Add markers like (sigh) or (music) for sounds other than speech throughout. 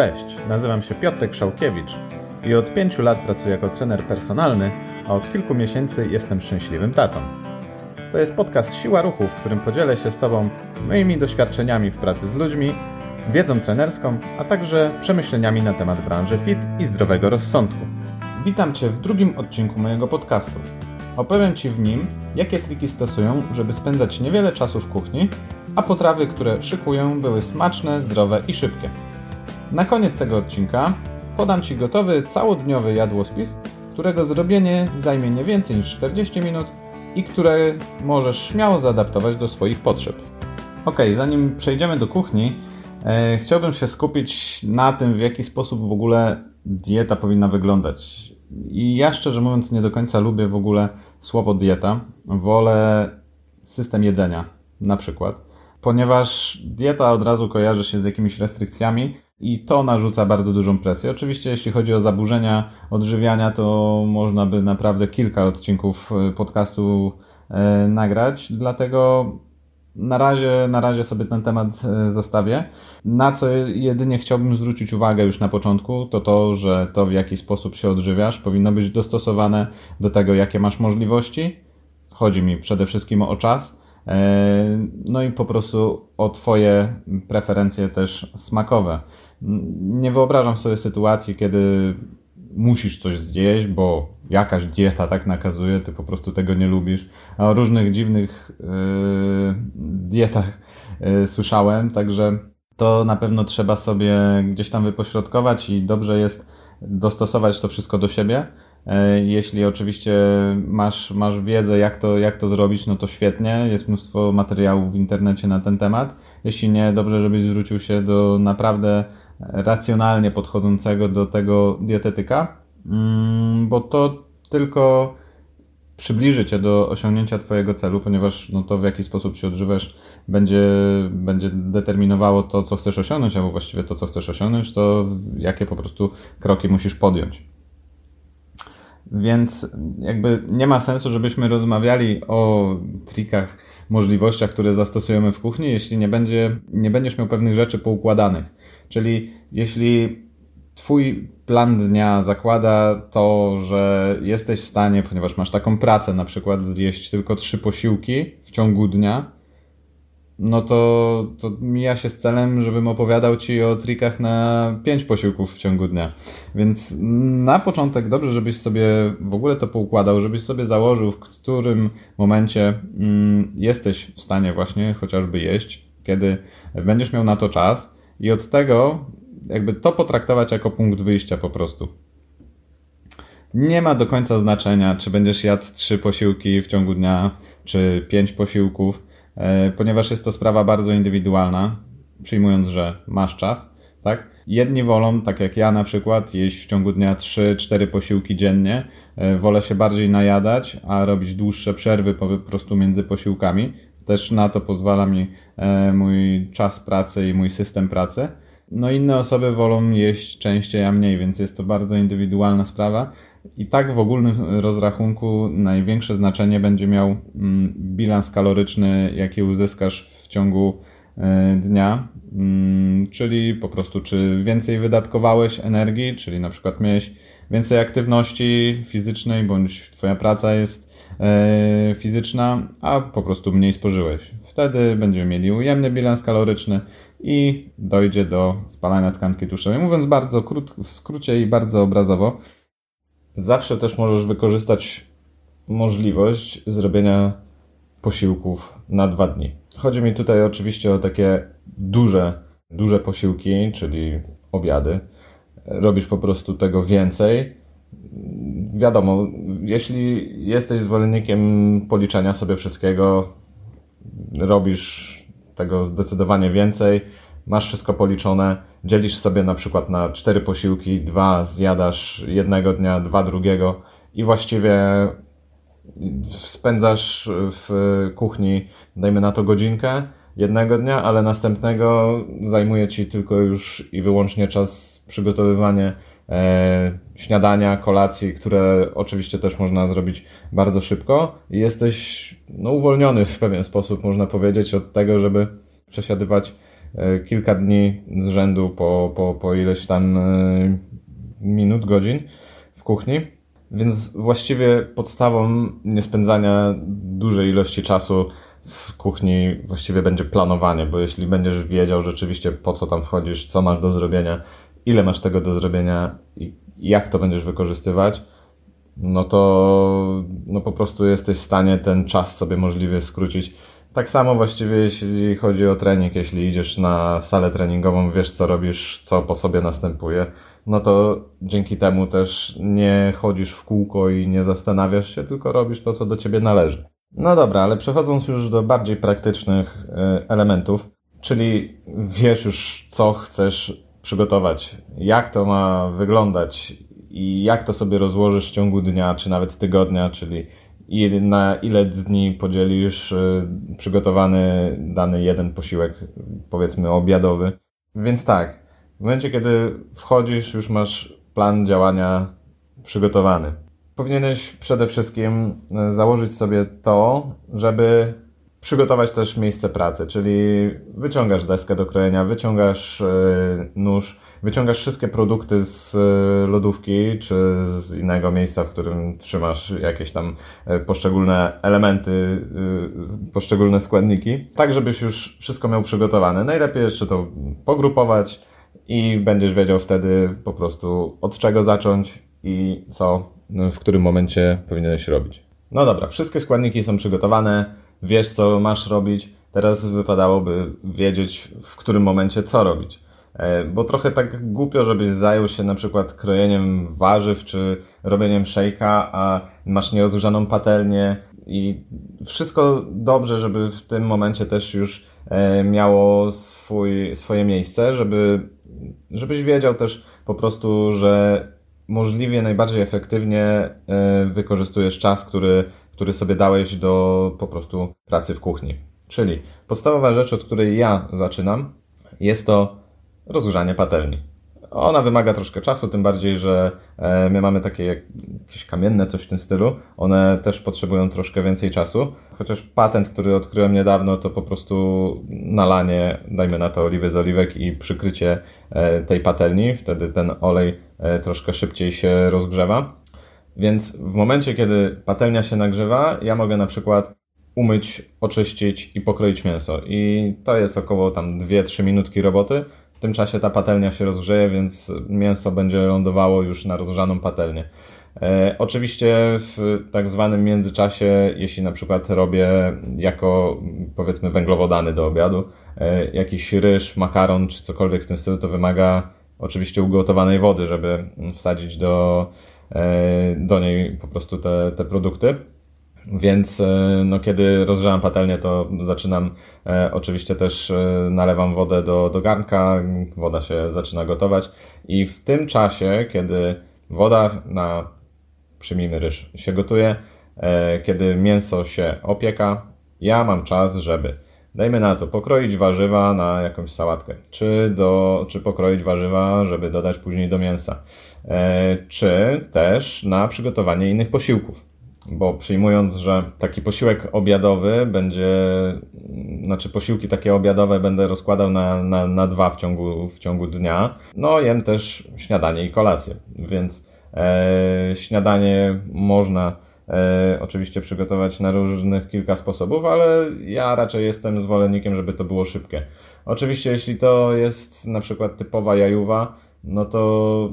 Cześć, nazywam się Piotrek Szałkiewicz i od pięciu lat pracuję jako trener personalny, a od kilku miesięcy jestem szczęśliwym tatą. To jest podcast Siła Ruchu, w którym podzielę się z Tobą moimi doświadczeniami w pracy z ludźmi, wiedzą trenerską, a także przemyśleniami na temat branży fit i zdrowego rozsądku. Witam Cię w drugim odcinku mojego podcastu. Opowiem Ci w nim, jakie triki stosują, żeby spędzać niewiele czasu w kuchni, a potrawy, które szykuję, były smaczne, zdrowe i szybkie. Na koniec tego odcinka podam Ci gotowy całodniowy jadłospis, którego zrobienie zajmie nie więcej niż 40 minut i które możesz śmiało zaadaptować do swoich potrzeb. Ok, zanim przejdziemy do kuchni, e, chciałbym się skupić na tym, w jaki sposób w ogóle dieta powinna wyglądać. I ja szczerze mówiąc nie do końca lubię w ogóle słowo dieta. Wolę system jedzenia na przykład, ponieważ dieta od razu kojarzy się z jakimiś restrykcjami i to narzuca bardzo dużą presję. Oczywiście, jeśli chodzi o zaburzenia odżywiania, to można by naprawdę kilka odcinków e, podcastu e, nagrać, dlatego na razie, na razie sobie ten temat e, zostawię. Na co jedynie chciałbym zwrócić uwagę już na początku, to to, że to w jaki sposób się odżywiasz powinno być dostosowane do tego, jakie masz możliwości. Chodzi mi przede wszystkim o czas. No i po prostu o Twoje preferencje też smakowe. Nie wyobrażam sobie sytuacji, kiedy musisz coś zjeść, bo jakaś dieta tak nakazuje, ty po prostu tego nie lubisz. A o różnych dziwnych yy, dietach yy, słyszałem, także to na pewno trzeba sobie gdzieś tam wypośrodkować i dobrze jest dostosować to wszystko do siebie. Yy, jeśli oczywiście masz, masz wiedzę, jak to, jak to zrobić, no to świetnie. Jest mnóstwo materiałów w internecie na ten temat. Jeśli nie, dobrze, żebyś zwrócił się do naprawdę racjonalnie podchodzącego do tego dietetyka, mm, bo to tylko przybliży Cię do osiągnięcia Twojego celu, ponieważ no, to w jaki sposób się odżywasz będzie, będzie determinowało to, co chcesz osiągnąć, albo właściwie to, co chcesz osiągnąć, to jakie po prostu kroki musisz podjąć. Więc jakby nie ma sensu, żebyśmy rozmawiali o trikach, możliwościach, które zastosujemy w kuchni, jeśli nie, będzie, nie będziesz miał pewnych rzeczy poukładanych. Czyli jeśli Twój plan dnia zakłada to, że jesteś w stanie, ponieważ masz taką pracę, na przykład zjeść tylko trzy posiłki w ciągu dnia, no to, to mija się z celem, żebym opowiadał Ci o trikach na pięć posiłków w ciągu dnia. Więc na początek dobrze, żebyś sobie w ogóle to poukładał, żebyś sobie założył, w którym momencie mm, jesteś w stanie właśnie chociażby jeść, kiedy będziesz miał na to czas i od tego jakby to potraktować jako punkt wyjścia po prostu. Nie ma do końca znaczenia, czy będziesz jadł trzy posiłki w ciągu dnia, czy pięć posiłków, e, ponieważ jest to sprawa bardzo indywidualna, przyjmując, że masz czas, tak? Jedni wolą, tak jak ja na przykład, jeść w ciągu dnia 3-4 posiłki dziennie. E, wolę się bardziej najadać, a robić dłuższe przerwy po prostu między posiłkami. Też na to pozwala mi mój czas pracy i mój system pracy. No inne osoby wolą jeść częściej, a mniej, więc jest to bardzo indywidualna sprawa. I tak w ogólnym rozrachunku największe znaczenie będzie miał mm, bilans kaloryczny, jaki uzyskasz w ciągu e, dnia, mm, czyli po prostu czy więcej wydatkowałeś energii, czyli na przykład miałeś więcej aktywności fizycznej, bądź Twoja praca jest E, fizyczna, a po prostu mniej spożyłeś. Wtedy będziemy mieli ujemny bilans kaloryczny i dojdzie do spalania tkanki tłuszczowej. Mówiąc bardzo krót, w skrócie i bardzo obrazowo, zawsze też możesz wykorzystać możliwość zrobienia posiłków na dwa dni. Chodzi mi tutaj oczywiście o takie duże, duże posiłki, czyli obiady. Robisz po prostu tego więcej wiadomo, jeśli jesteś zwolennikiem policzenia sobie wszystkiego, robisz tego zdecydowanie więcej, masz wszystko policzone, dzielisz sobie na przykład na cztery posiłki, dwa zjadasz jednego dnia, dwa drugiego i właściwie spędzasz w kuchni, dajmy na to godzinkę jednego dnia, ale następnego zajmuje ci tylko już i wyłącznie czas przygotowywanie śniadania, kolacji, które oczywiście też można zrobić bardzo szybko i jesteś no, uwolniony w pewien sposób, można powiedzieć, od tego, żeby przesiadywać kilka dni z rzędu po, po, po ileś tam minut, godzin w kuchni. Więc właściwie podstawą niespędzania dużej ilości czasu w kuchni właściwie będzie planowanie, bo jeśli będziesz wiedział rzeczywiście po co tam wchodzisz, co masz do zrobienia, ile masz tego do zrobienia i jak to będziesz wykorzystywać, no to no po prostu jesteś w stanie ten czas sobie możliwie skrócić. Tak samo właściwie jeśli chodzi o trening, jeśli idziesz na salę treningową, wiesz co robisz, co po sobie następuje, no to dzięki temu też nie chodzisz w kółko i nie zastanawiasz się, tylko robisz to, co do ciebie należy. No dobra, ale przechodząc już do bardziej praktycznych e, elementów, czyli wiesz już, co chcesz przygotować, jak to ma wyglądać i jak to sobie rozłożysz w ciągu dnia, czy nawet tygodnia, czyli na ile dni podzielisz e, przygotowany dany jeden posiłek, powiedzmy obiadowy. Więc tak, w momencie, kiedy wchodzisz, już masz plan działania przygotowany. Powinieneś przede wszystkim e, założyć sobie to, żeby przygotować też miejsce pracy, czyli wyciągasz deskę do krojenia, wyciągasz e, nóż, wyciągasz wszystkie produkty z e, lodówki czy z innego miejsca, w którym trzymasz jakieś tam poszczególne elementy, poszczególne składniki, tak żebyś już wszystko miał przygotowane. Najlepiej jeszcze to pogrupować i będziesz wiedział wtedy po prostu od czego zacząć i co w którym momencie powinieneś robić. No dobra, wszystkie składniki są przygotowane, wiesz co masz robić, teraz wypadałoby wiedzieć w którym momencie co robić. E, bo trochę tak głupio, żebyś zajął się na przykład krojeniem warzyw czy robieniem szejka, a masz nierozgrzaną patelnię i wszystko dobrze, żeby w tym momencie też już e, miało swój, swoje miejsce, żeby, żebyś wiedział też po prostu, że możliwie najbardziej efektywnie e, wykorzystujesz czas, który, który sobie dałeś do po prostu pracy w kuchni. Czyli podstawowa rzecz, od której ja zaczynam, jest to rozgrzanie patelni. Ona wymaga troszkę czasu, tym bardziej, że e, my mamy takie jakieś kamienne, coś w tym stylu. One też potrzebują troszkę więcej czasu. Chociaż patent, który odkryłem niedawno, to po prostu nalanie, dajmy na to oliwy z oliwek i przykrycie e, tej patelni. Wtedy ten olej e, troszkę szybciej się rozgrzewa. Więc w momencie, kiedy patelnia się nagrzewa, ja mogę na przykład umyć, oczyścić i pokroić mięso. I to jest około tam 2-3 minutki roboty w tym czasie ta patelnia się rozgrzeje, więc mięso będzie lądowało już na rozgrzaną patelnię. E, oczywiście w tak zwanym międzyczasie, jeśli na przykład robię jako powiedzmy węglowodany do obiadu, e, jakiś ryż, makaron czy cokolwiek w tym stylu, to wymaga oczywiście ugotowanej wody, żeby wsadzić do, do niej po prostu te, te produkty. Więc e, no, kiedy rozgrzewam patelnię, to zaczynam e, oczywiście też e, nalewam wodę do, do garnka, woda się zaczyna gotować. I w tym czasie, kiedy woda na, przyjmijmy ryż, się gotuje, e, kiedy mięso się opieka, ja mam czas, żeby dajmy na to, pokroić warzywa na jakąś sałatkę, czy, do, czy pokroić warzywa, żeby dodać później do mięsa, e, czy też na przygotowanie innych posiłków bo przyjmując, że taki posiłek obiadowy będzie, znaczy posiłki takie obiadowe będę rozkładał na, na, na dwa w ciągu, w ciągu dnia, no jem też śniadanie i kolację, więc e, śniadanie można e, oczywiście przygotować na różnych kilka sposobów, ale ja raczej jestem zwolennikiem, żeby to było szybkie. Oczywiście jeśli to jest na przykład typowa jajuwa, no to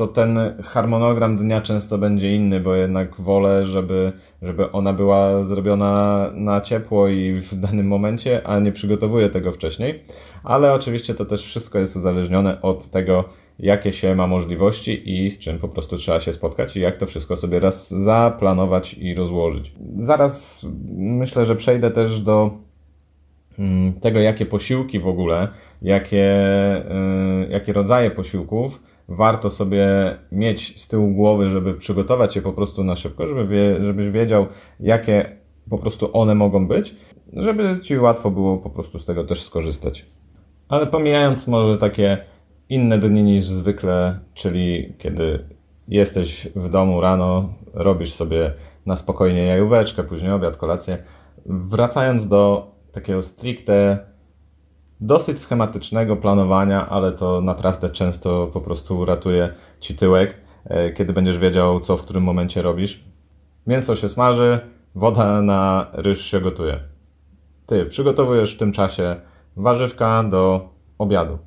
to ten harmonogram dnia często będzie inny, bo jednak wolę, żeby, żeby ona była zrobiona na ciepło i w danym momencie, a nie przygotowuję tego wcześniej. Ale oczywiście to też wszystko jest uzależnione od tego, jakie się ma możliwości i z czym po prostu trzeba się spotkać i jak to wszystko sobie raz zaplanować i rozłożyć. Zaraz myślę, że przejdę też do mm, tego, jakie posiłki w ogóle, jakie, y, jakie rodzaje posiłków warto sobie mieć z tyłu głowy, żeby przygotować je po prostu na szybko, żeby wie, żebyś wiedział, jakie po prostu one mogą być, żeby ci łatwo było po prostu z tego też skorzystać. Ale pomijając może takie inne dni niż zwykle, czyli kiedy jesteś w domu rano, robisz sobie na spokojnie jajóweczkę, później obiad, kolację. Wracając do takiego stricte dosyć schematycznego planowania, ale to naprawdę często po prostu uratuje ci tyłek, e, kiedy będziesz wiedział, co w którym momencie robisz. Mięso się smaży, woda na ryż się gotuje. Ty przygotowujesz w tym czasie warzywka do obiadu.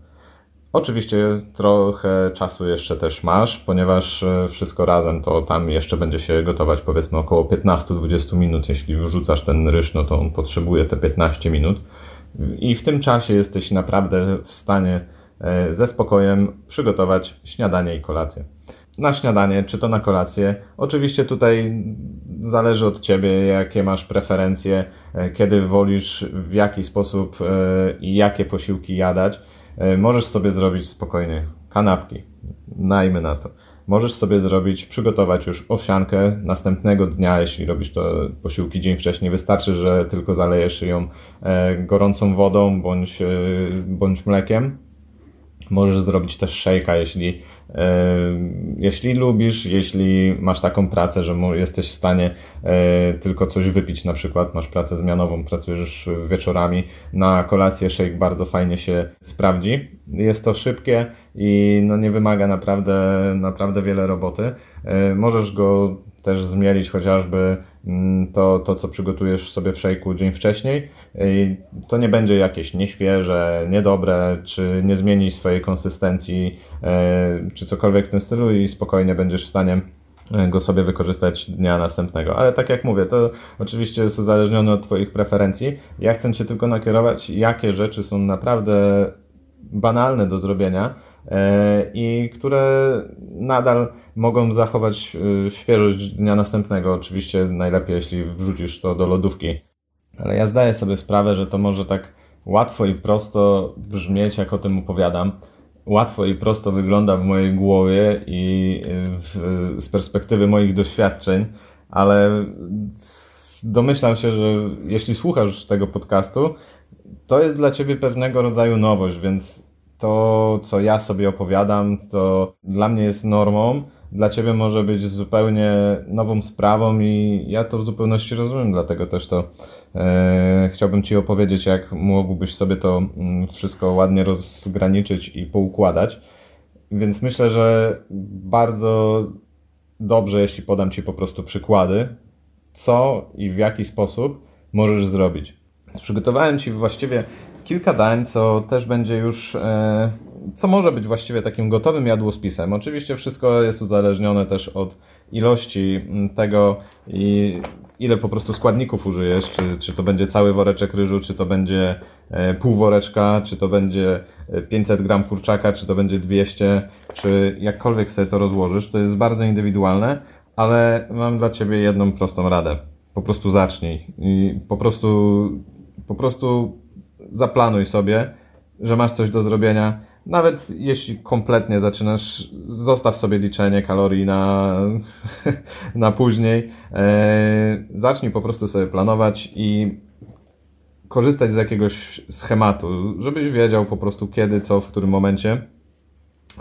Oczywiście trochę czasu jeszcze też masz, ponieważ e, wszystko razem to tam jeszcze będzie się gotować powiedzmy około 15-20 minut. Jeśli wrzucasz ten ryż, no to on potrzebuje te 15 minut. I w tym czasie jesteś naprawdę w stanie e, ze spokojem przygotować śniadanie i kolację. Na śniadanie, czy to na kolację. Oczywiście tutaj zależy od Ciebie, jakie masz preferencje, e, kiedy wolisz, w jaki sposób i jakie posiłki jadać. E, możesz sobie zrobić spokojnie kanapki, najmy na to. Możesz sobie zrobić, przygotować już owsiankę następnego dnia, jeśli robisz to posiłki dzień wcześniej. Wystarczy, że tylko zalejesz ją e, gorącą wodą bądź, e, bądź mlekiem. Możesz zrobić też szejka, jeśli jeśli lubisz, jeśli masz taką pracę, że jesteś w stanie e, tylko coś wypić, na przykład masz pracę zmianową, pracujesz wieczorami, na kolację shake bardzo fajnie się sprawdzi. Jest to szybkie i no nie wymaga naprawdę, naprawdę wiele roboty. E, możesz go też zmielić chociażby mm, to, to, co przygotujesz sobie w szejku dzień wcześniej. I to nie będzie jakieś nieświeże, niedobre, czy nie zmieni swojej konsystencji, e, czy cokolwiek w tym stylu i spokojnie będziesz w stanie e, go sobie wykorzystać dnia następnego. Ale tak jak mówię, to oczywiście jest uzależnione od Twoich preferencji. Ja chcę Cię tylko nakierować, jakie rzeczy są naprawdę banalne do zrobienia, E, i które nadal mogą zachować e, świeżość dnia następnego. Oczywiście najlepiej, jeśli wrzucisz to do lodówki. Ale ja zdaję sobie sprawę, że to może tak łatwo i prosto brzmieć, jak o tym opowiadam. Łatwo i prosto wygląda w mojej głowie i w, z perspektywy moich doświadczeń, ale domyślam się, że jeśli słuchasz tego podcastu, to jest dla ciebie pewnego rodzaju nowość, więc to, co ja sobie opowiadam, to dla mnie jest normą, dla ciebie może być zupełnie nową sprawą i ja to w zupełności rozumiem, dlatego też to e, chciałbym ci opowiedzieć, jak mógłbyś sobie to mm, wszystko ładnie rozgraniczyć i poukładać. Więc myślę, że bardzo dobrze, jeśli podam ci po prostu przykłady, co i w jaki sposób możesz zrobić. Przygotowałem ci właściwie kilka dań, co też będzie już, e, co może być właściwie takim gotowym jadłospisem. Oczywiście wszystko jest uzależnione też od ilości tego i ile po prostu składników użyjesz, czy, czy to będzie cały woreczek ryżu, czy to będzie e, pół woreczka, czy to będzie 500 e, gram kurczaka, czy to będzie 200, czy jakkolwiek sobie to rozłożysz, to jest bardzo indywidualne, ale mam dla Ciebie jedną prostą radę. Po prostu zacznij i po prostu, po prostu zaplanuj sobie, że masz coś do zrobienia. Nawet jeśli kompletnie zaczynasz, zostaw sobie liczenie kalorii na, (laughs) na później. E, zacznij po prostu sobie planować i korzystać z jakiegoś schematu, żebyś wiedział po prostu kiedy, co, w którym momencie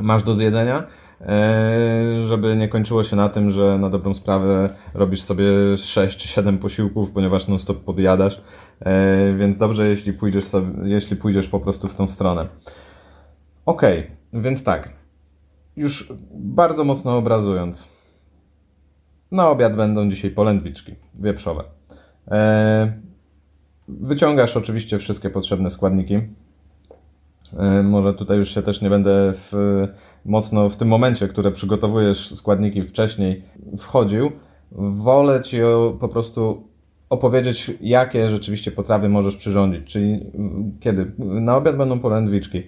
masz do zjedzenia E, żeby nie kończyło się na tym, że na dobrą sprawę robisz sobie 6 czy 7 posiłków, ponieważ non stop podjadasz, więc dobrze, jeśli pójdziesz, sobie, jeśli pójdziesz po prostu w tą stronę. Ok, więc tak, już bardzo mocno obrazując, na obiad będą dzisiaj polędwiczki wieprzowe. E, wyciągasz oczywiście wszystkie potrzebne składniki. Może tutaj już się też nie będę w mocno w tym momencie, które przygotowujesz składniki wcześniej, wchodził, wolę Ci po prostu opowiedzieć, jakie rzeczywiście potrawy możesz przyrządzić. Czyli kiedy? Na obiad będą polędwiczki.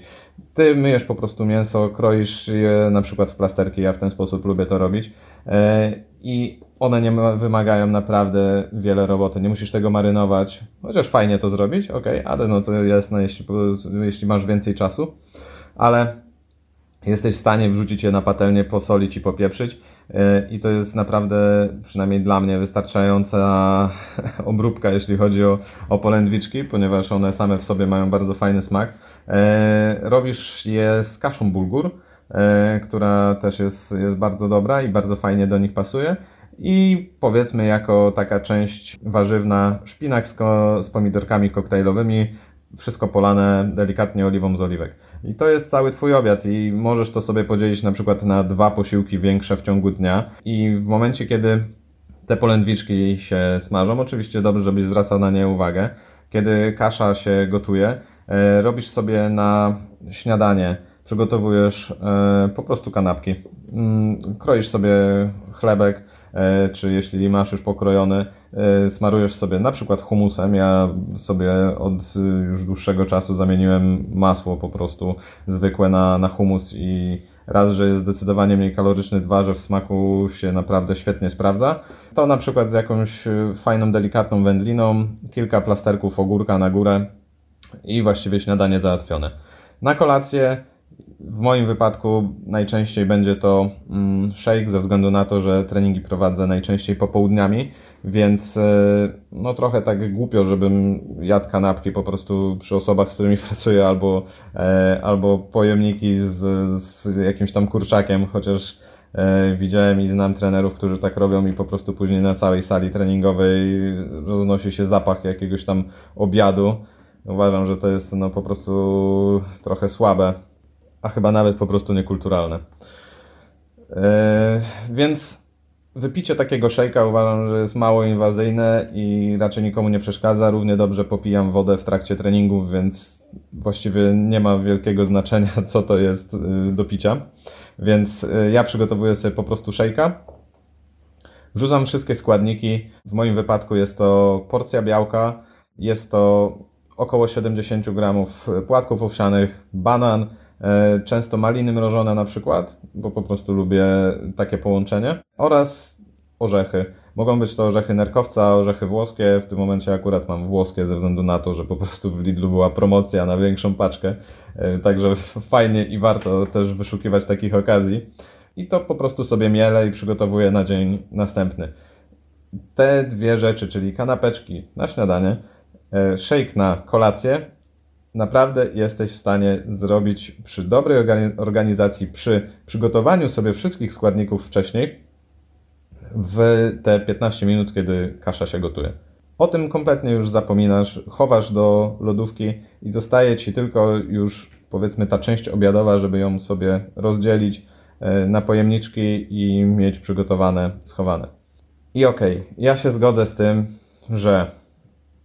Ty myjesz po prostu mięso, kroisz je na przykład w plasterki, ja w ten sposób lubię to robić. E, I one nie wymagają naprawdę wiele roboty. Nie musisz tego marynować, chociaż fajnie to zrobić, ok, ale no to jasne, jeśli, jeśli masz więcej czasu. Ale jesteś w stanie wrzucić je na patelnię, posolić i popieprzyć. E, I to jest naprawdę, przynajmniej dla mnie, wystarczająca (laughs) obróbka, jeśli chodzi o, o polędwiczki, ponieważ one same w sobie mają bardzo fajny smak. E, robisz je z kaszą bulgur, e, która też jest, jest bardzo dobra i bardzo fajnie do nich pasuje. I powiedzmy, jako taka część warzywna, szpinak z, z pomidorkami koktajlowymi, wszystko polane delikatnie oliwą z oliwek. I to jest cały Twój obiad i możesz to sobie podzielić na przykład na dwa posiłki większe w ciągu dnia. I w momencie, kiedy te polędwiczki się smażą, oczywiście dobrze, żebyś zwracał na nie uwagę, kiedy kasza się gotuje, e, robisz sobie na śniadanie, przygotowujesz e, po prostu kanapki, mm, kroisz sobie chlebek, e, czy jeśli masz już pokrojony, smarujesz sobie na przykład humusem. Ja sobie od już dłuższego czasu zamieniłem masło po prostu zwykłe na, na humus i raz, że jest zdecydowanie mniej kaloryczny, dwa, że w smaku się naprawdę świetnie sprawdza. To na przykład z jakąś fajną, delikatną wędliną, kilka plasterków ogórka na górę i właściwie śniadanie załatwione. Na kolację w moim wypadku najczęściej będzie to mm, shake ze względu na to, że treningi prowadzę najczęściej popołudniami, więc e, no trochę tak głupio, żebym jadł kanapki po prostu przy osobach, z którymi (laughs) pracuję, albo, e, albo pojemniki z, z jakimś tam kurczakiem, chociaż e, widziałem i znam trenerów, którzy tak robią i po prostu później na całej sali treningowej roznosi się zapach jakiegoś tam obiadu. Uważam, że to jest no po prostu trochę słabe a chyba nawet po prostu niekulturalne. Yy, więc wypicie takiego szejka uważam, że jest mało inwazyjne i raczej nikomu nie przeszkadza. Równie dobrze popijam wodę w trakcie treningów, więc właściwie nie ma wielkiego znaczenia, (laughs) co to jest yy, do picia. Więc yy, ja przygotowuję sobie po prostu szejka. Wrzucam wszystkie składniki. W moim wypadku jest to porcja białka, jest to około 70 gramów płatków owsianych, banan, E, często maliny mrożone na przykład, bo po prostu lubię takie połączenie, oraz orzechy. Mogą być to orzechy nerkowca, orzechy włoskie. W tym momencie akurat mam włoskie ze względu na to, że po prostu w Lidlu była promocja na większą paczkę. E, także (laughs) fajnie i warto też wyszukiwać takich okazji. I to po prostu sobie mielę i przygotowuję na dzień następny. Te dwie rzeczy, czyli kanapeczki na śniadanie, e, shake na kolację naprawdę jesteś w stanie zrobić przy dobrej organizacji, przy przygotowaniu sobie wszystkich składników wcześniej, w te 15 minut, kiedy kasza się gotuje. O tym kompletnie już zapominasz, chowasz do lodówki i zostaje ci tylko już powiedzmy ta część obiadowa, żeby ją sobie rozdzielić e, na pojemniczki i mieć przygotowane, schowane. I okej, okay, ja się zgodzę z tym, że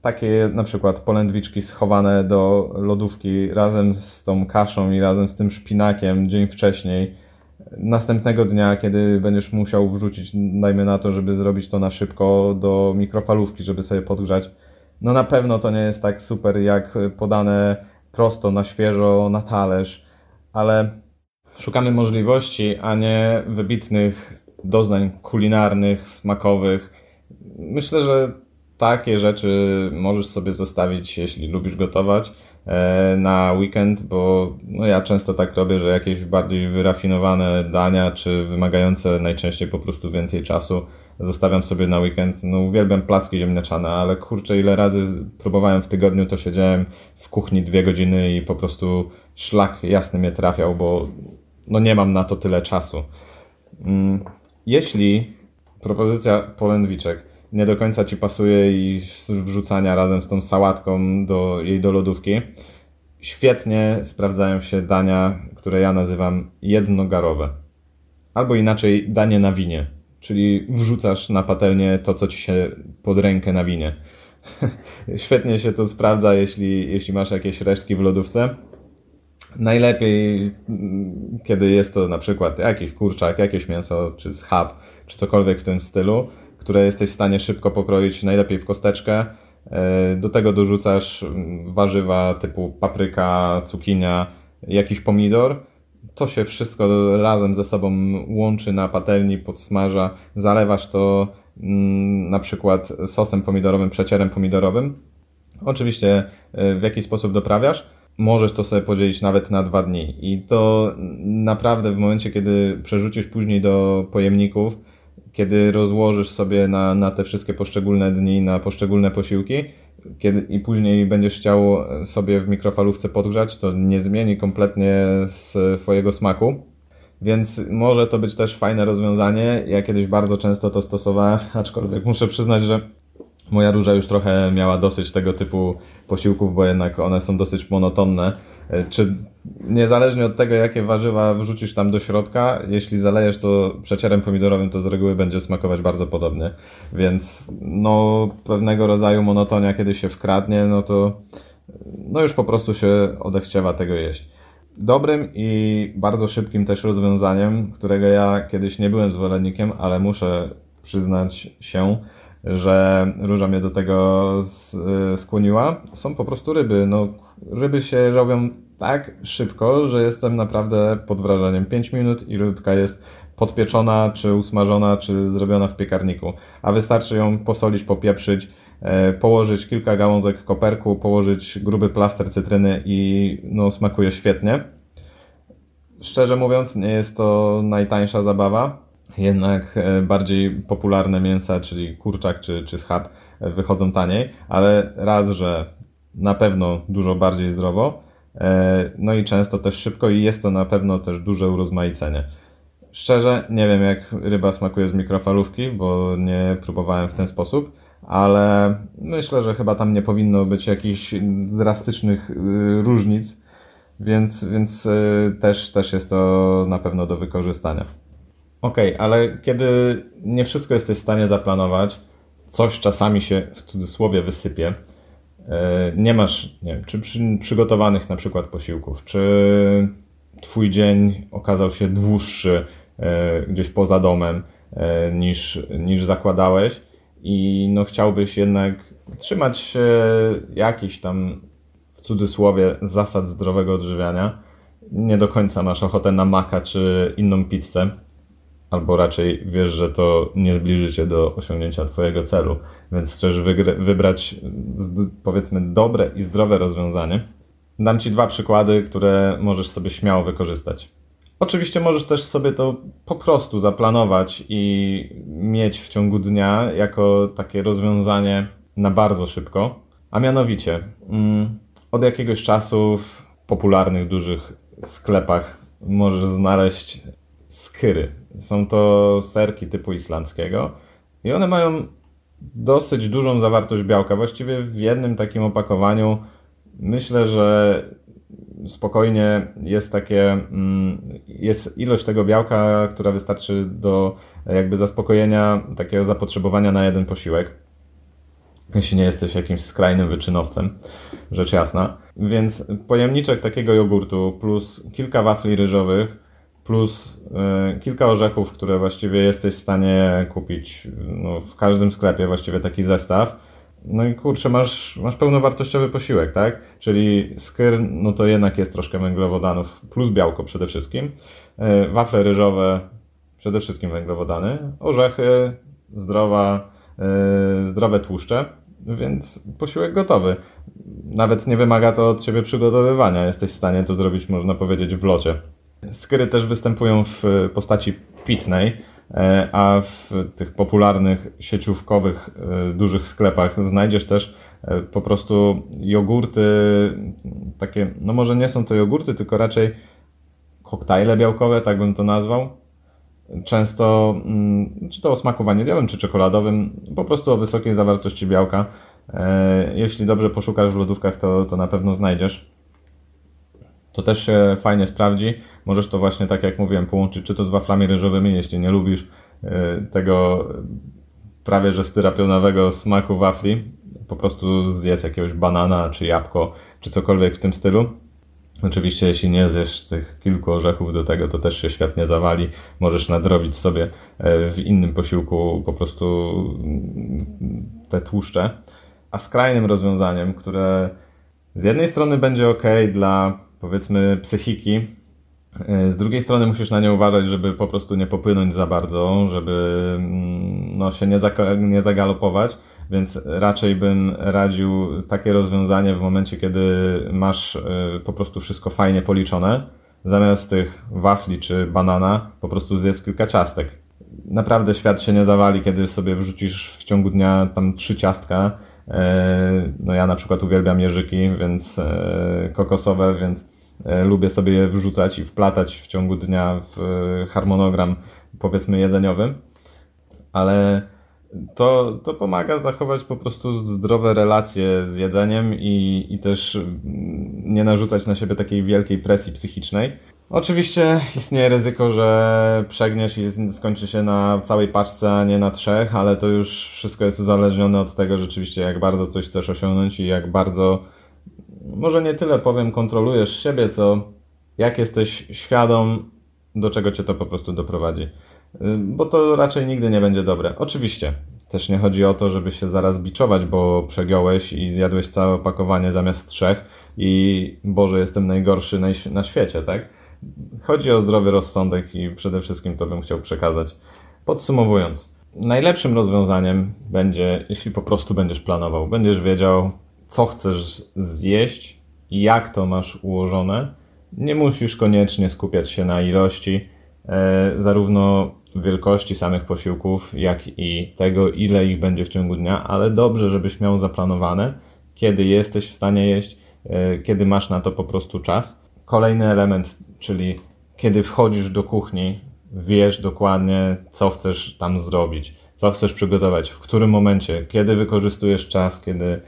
takie na przykład polędwiczki schowane do lodówki razem z tą kaszą i razem z tym szpinakiem dzień wcześniej. Następnego dnia, kiedy będziesz musiał wrzucić, dajmy na to, żeby zrobić to na szybko do mikrofalówki, żeby sobie podgrzać, no na pewno to nie jest tak super jak podane prosto, na świeżo, na talerz, ale szukamy możliwości, a nie wybitnych doznań kulinarnych, smakowych. Myślę, że takie rzeczy możesz sobie zostawić, jeśli lubisz gotować e, na weekend, bo no ja często tak robię, że jakieś bardziej wyrafinowane dania, czy wymagające najczęściej po prostu więcej czasu zostawiam sobie na weekend. No uwielbiam placki ziemniaczane, ale kurczę ile razy próbowałem w tygodniu, to siedziałem w kuchni dwie godziny i po prostu szlak jasny mnie trafiał, bo no nie mam na to tyle czasu. Mm, jeśli propozycja polędwiczek nie do końca ci pasuje i wrzucania razem z tą sałatką do jej do lodówki. Świetnie sprawdzają się dania, które ja nazywam jednogarowe. Albo inaczej danie na winie, czyli wrzucasz na patelnię to, co ci się pod rękę na winie. (laughs) Świetnie się to sprawdza, jeśli, jeśli masz jakieś resztki w lodówce. Najlepiej, kiedy jest to na przykład jakiś kurczak, jakieś mięso, czy schab, czy cokolwiek w tym stylu które jesteś w stanie szybko pokroić, najlepiej w kosteczkę. E, do tego dorzucasz mm, warzywa typu papryka, cukinia, jakiś pomidor. To się wszystko razem ze sobą łączy na patelni, podsmaża. Zalewasz to mm, na przykład sosem pomidorowym, przecierem pomidorowym. Oczywiście e, w jaki sposób doprawiasz. Możesz to sobie podzielić nawet na dwa dni. I to naprawdę w momencie, kiedy przerzucisz później do pojemników, kiedy rozłożysz sobie na, na te wszystkie poszczególne dni, na poszczególne posiłki kiedy, i później będziesz chciał sobie w mikrofalówce podgrzać, to nie zmieni kompletnie swojego smaku. Więc może to być też fajne rozwiązanie. Ja kiedyś bardzo często to stosowałem, (laughs) aczkolwiek muszę przyznać, że Moja róża już trochę miała dosyć tego typu posiłków, bo jednak one są dosyć monotonne. E, czy niezależnie od tego, jakie warzywa wrzucisz tam do środka, jeśli zalejesz to przecierem pomidorowym, to z reguły będzie smakować bardzo podobnie. Więc no, pewnego rodzaju monotonia, kiedy się wkradnie, no to no już po prostu się odechciewa tego jeść. Dobrym i bardzo szybkim też rozwiązaniem, którego ja kiedyś nie byłem zwolennikiem, ale muszę przyznać się, że róża mnie do tego skłoniła, są po prostu ryby. No, ryby się robią tak szybko, że jestem naprawdę pod wrażeniem. 5 minut i rybka jest podpieczona, czy usmażona, czy zrobiona w piekarniku. A wystarczy ją posolić, popieprzyć, e, położyć kilka gałązek koperku, położyć gruby plaster cytryny i no, smakuje świetnie. Szczerze mówiąc, nie jest to najtańsza zabawa, jednak e, bardziej popularne mięsa, czyli kurczak czy, czy schab, e, wychodzą taniej, ale raz, że na pewno dużo bardziej zdrowo, e, no i często też szybko i jest to na pewno też duże urozmaicenie. Szczerze nie wiem jak ryba smakuje z mikrofalówki, bo nie próbowałem w ten sposób, ale myślę, że chyba tam nie powinno być jakichś drastycznych różnic, więc, więc też, też jest to na pewno do wykorzystania. Okej, okay, ale kiedy nie wszystko jesteś w stanie zaplanować, coś czasami się w cudzysłowie wysypie, nie masz, nie wiem, czy przy, przygotowanych na przykład posiłków, czy twój dzień okazał się dłuższy e, gdzieś poza domem e, niż, niż zakładałeś? I no chciałbyś jednak trzymać się jakichś tam w cudzysłowie zasad zdrowego odżywiania, nie do końca masz ochotę na maka czy inną pizzę, albo raczej wiesz, że to nie zbliży cię do osiągnięcia Twojego celu, więc chcesz wybrać powiedzmy dobre i zdrowe rozwiązanie. Dam Ci dwa przykłady, które możesz sobie śmiało wykorzystać. Oczywiście możesz też sobie to po prostu zaplanować i mieć w ciągu dnia jako takie rozwiązanie na bardzo szybko, a mianowicie mm, od jakiegoś czasu w popularnych dużych sklepach możesz znaleźć skyry. Są to serki typu islandzkiego i one mają dosyć dużą zawartość białka. Właściwie w jednym takim opakowaniu myślę, że spokojnie jest takie, mm, jest ilość tego białka, która wystarczy do jakby zaspokojenia takiego zapotrzebowania na jeden posiłek. Jeśli nie jesteś jakimś skrajnym wyczynowcem, rzecz jasna. Więc pojemniczek takiego jogurtu plus kilka wafli ryżowych plus y, kilka orzechów, które właściwie jesteś w stanie kupić no, w każdym sklepie, właściwie taki zestaw. No i kurczę, masz, masz pełnowartościowy posiłek, tak? Czyli skyr, no to jednak jest troszkę węglowodanów, plus białko przede wszystkim. Y, wafle ryżowe, przede wszystkim węglowodany. Orzechy, zdrowa, y, zdrowe tłuszcze, więc posiłek gotowy. Nawet nie wymaga to od Ciebie przygotowywania. Jesteś w stanie to zrobić, można powiedzieć, w locie. Skyry też występują w postaci pitnej, e, a w tych popularnych sieciówkowych e, dużych sklepach znajdziesz też e, po prostu jogurty, takie, no może nie są to jogurty, tylko raczej koktajle białkowe, tak bym to nazwał. Często, mm, czy to o smaku waniliowym, czy czekoladowym, po prostu o wysokiej zawartości białka. Jeśli dobrze poszukasz w lodówkach, to, to na pewno znajdziesz. To też się fajnie sprawdzi. Możesz to właśnie, tak jak mówiłem, połączyć czy to z waflami ryżowymi, jeśli nie lubisz y, tego prawie że styrapionowego smaku wafli. Po prostu zjedz jakiegoś banana, czy jabłko, czy cokolwiek w tym stylu. Oczywiście, jeśli nie zjesz tych kilku orzechów do tego, to też się świetnie zawali. Możesz nadrobić sobie e, w innym posiłku po prostu te tłuszcze. A skrajnym rozwiązaniem, które z jednej strony będzie ok dla powiedzmy psychiki. E, z drugiej strony musisz na nie uważać, żeby po prostu nie popłynąć za bardzo, żeby mm, no, się nie, nie zagalopować, więc raczej bym radził takie rozwiązanie w momencie, kiedy masz e, po prostu wszystko fajnie policzone. Zamiast tych wafli czy banana, po prostu zjedz kilka ciastek. Naprawdę świat się nie zawali, kiedy sobie wrzucisz w ciągu dnia tam trzy ciastka. E, no ja na przykład uwielbiam jeżyki, więc kokosowe, więc E, lubię sobie je wrzucać i wplatać w ciągu dnia w e, harmonogram, powiedzmy, jedzeniowy. Ale to, to pomaga zachować po prostu zdrowe relacje z jedzeniem i, i też mm, nie narzucać na siebie takiej wielkiej presji psychicznej. Oczywiście istnieje ryzyko, że przegniesz i skończy się na całej paczce, a nie na trzech, ale to już wszystko jest uzależnione od tego rzeczywiście, jak bardzo coś chcesz osiągnąć i jak bardzo, może nie tyle powiem, kontrolujesz siebie, co jak jesteś świadom, do czego cię to po prostu doprowadzi. Y, bo to raczej nigdy nie będzie dobre. Oczywiście, też nie chodzi o to, żeby się zaraz biczować, bo przegiąłeś i zjadłeś całe opakowanie zamiast trzech i Boże, jestem najgorszy na świecie, tak? Chodzi o zdrowy rozsądek i przede wszystkim to bym chciał przekazać. Podsumowując, najlepszym rozwiązaniem będzie, jeśli po prostu będziesz planował, będziesz wiedział, co chcesz zjeść jak to masz ułożone. Nie musisz koniecznie skupiać się na ilości, e, zarówno wielkości samych posiłków, jak i tego, ile ich będzie w ciągu dnia, ale dobrze, żebyś miał zaplanowane, kiedy jesteś w stanie jeść, e, kiedy masz na to po prostu czas. Kolejny element, czyli kiedy wchodzisz do kuchni, wiesz dokładnie, co chcesz tam zrobić, co chcesz przygotować, w którym momencie, kiedy wykorzystujesz czas, kiedy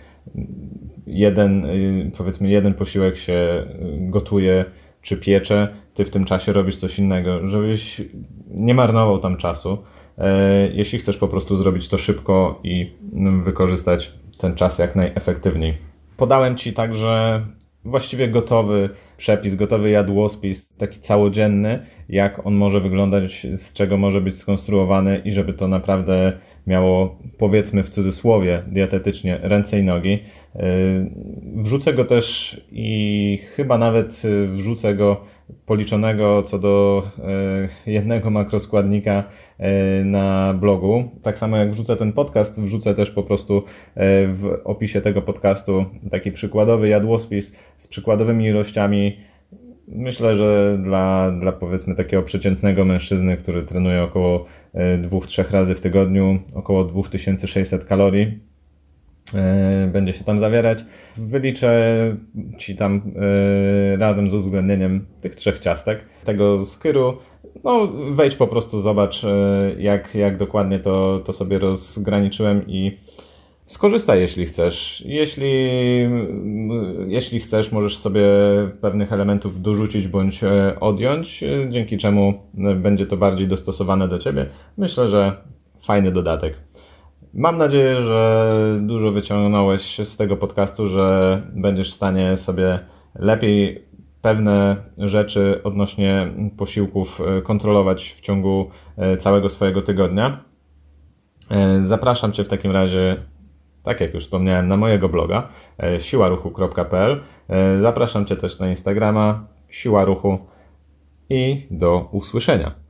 jeden, y, powiedzmy, jeden posiłek się gotuje czy piecze, ty w tym czasie robisz coś innego, żebyś nie marnował tam czasu. E, jeśli chcesz po prostu zrobić to szybko i wykorzystać ten czas jak najefektywniej. Podałem Ci także właściwie gotowy przepis, gotowy jadłospis, taki całodzienny, jak on może wyglądać, z czego może być skonstruowany i żeby to naprawdę miało, powiedzmy w cudzysłowie, dietetycznie ręce i nogi. Yy, wrzucę go też i chyba nawet wrzucę go policzonego co do yy, jednego makroskładnika na blogu. Tak samo jak wrzucę ten podcast, wrzucę też po prostu e, w opisie tego podcastu taki przykładowy jadłospis z przykładowymi ilościami. Myślę, że dla, dla powiedzmy takiego przeciętnego mężczyzny, który trenuje około 2-3 e, razy w tygodniu, około 2600 kalorii, będzie się tam zawierać. Wyliczę Ci tam razem z uwzględnieniem tych trzech ciastek, tego skyru, no, wejdź po prostu, zobacz, e, jak, jak dokładnie to, to sobie rozgraniczyłem i skorzystaj, jeśli chcesz. Jeśli, jeśli chcesz, możesz sobie pewnych elementów dorzucić bądź e, odjąć, e, dzięki czemu będzie to bardziej dostosowane do ciebie. Myślę, że fajny dodatek. Mam nadzieję, że dużo wyciągnąłeś z tego podcastu, że będziesz w stanie sobie lepiej pewne rzeczy odnośnie posiłków e, kontrolować w ciągu e, całego swojego tygodnia. E, zapraszam Cię w takim razie, tak jak już wspomniałem, na mojego bloga siłaruchu.pl. Zapraszam Cię też na Instagrama siła ruchu i do usłyszenia.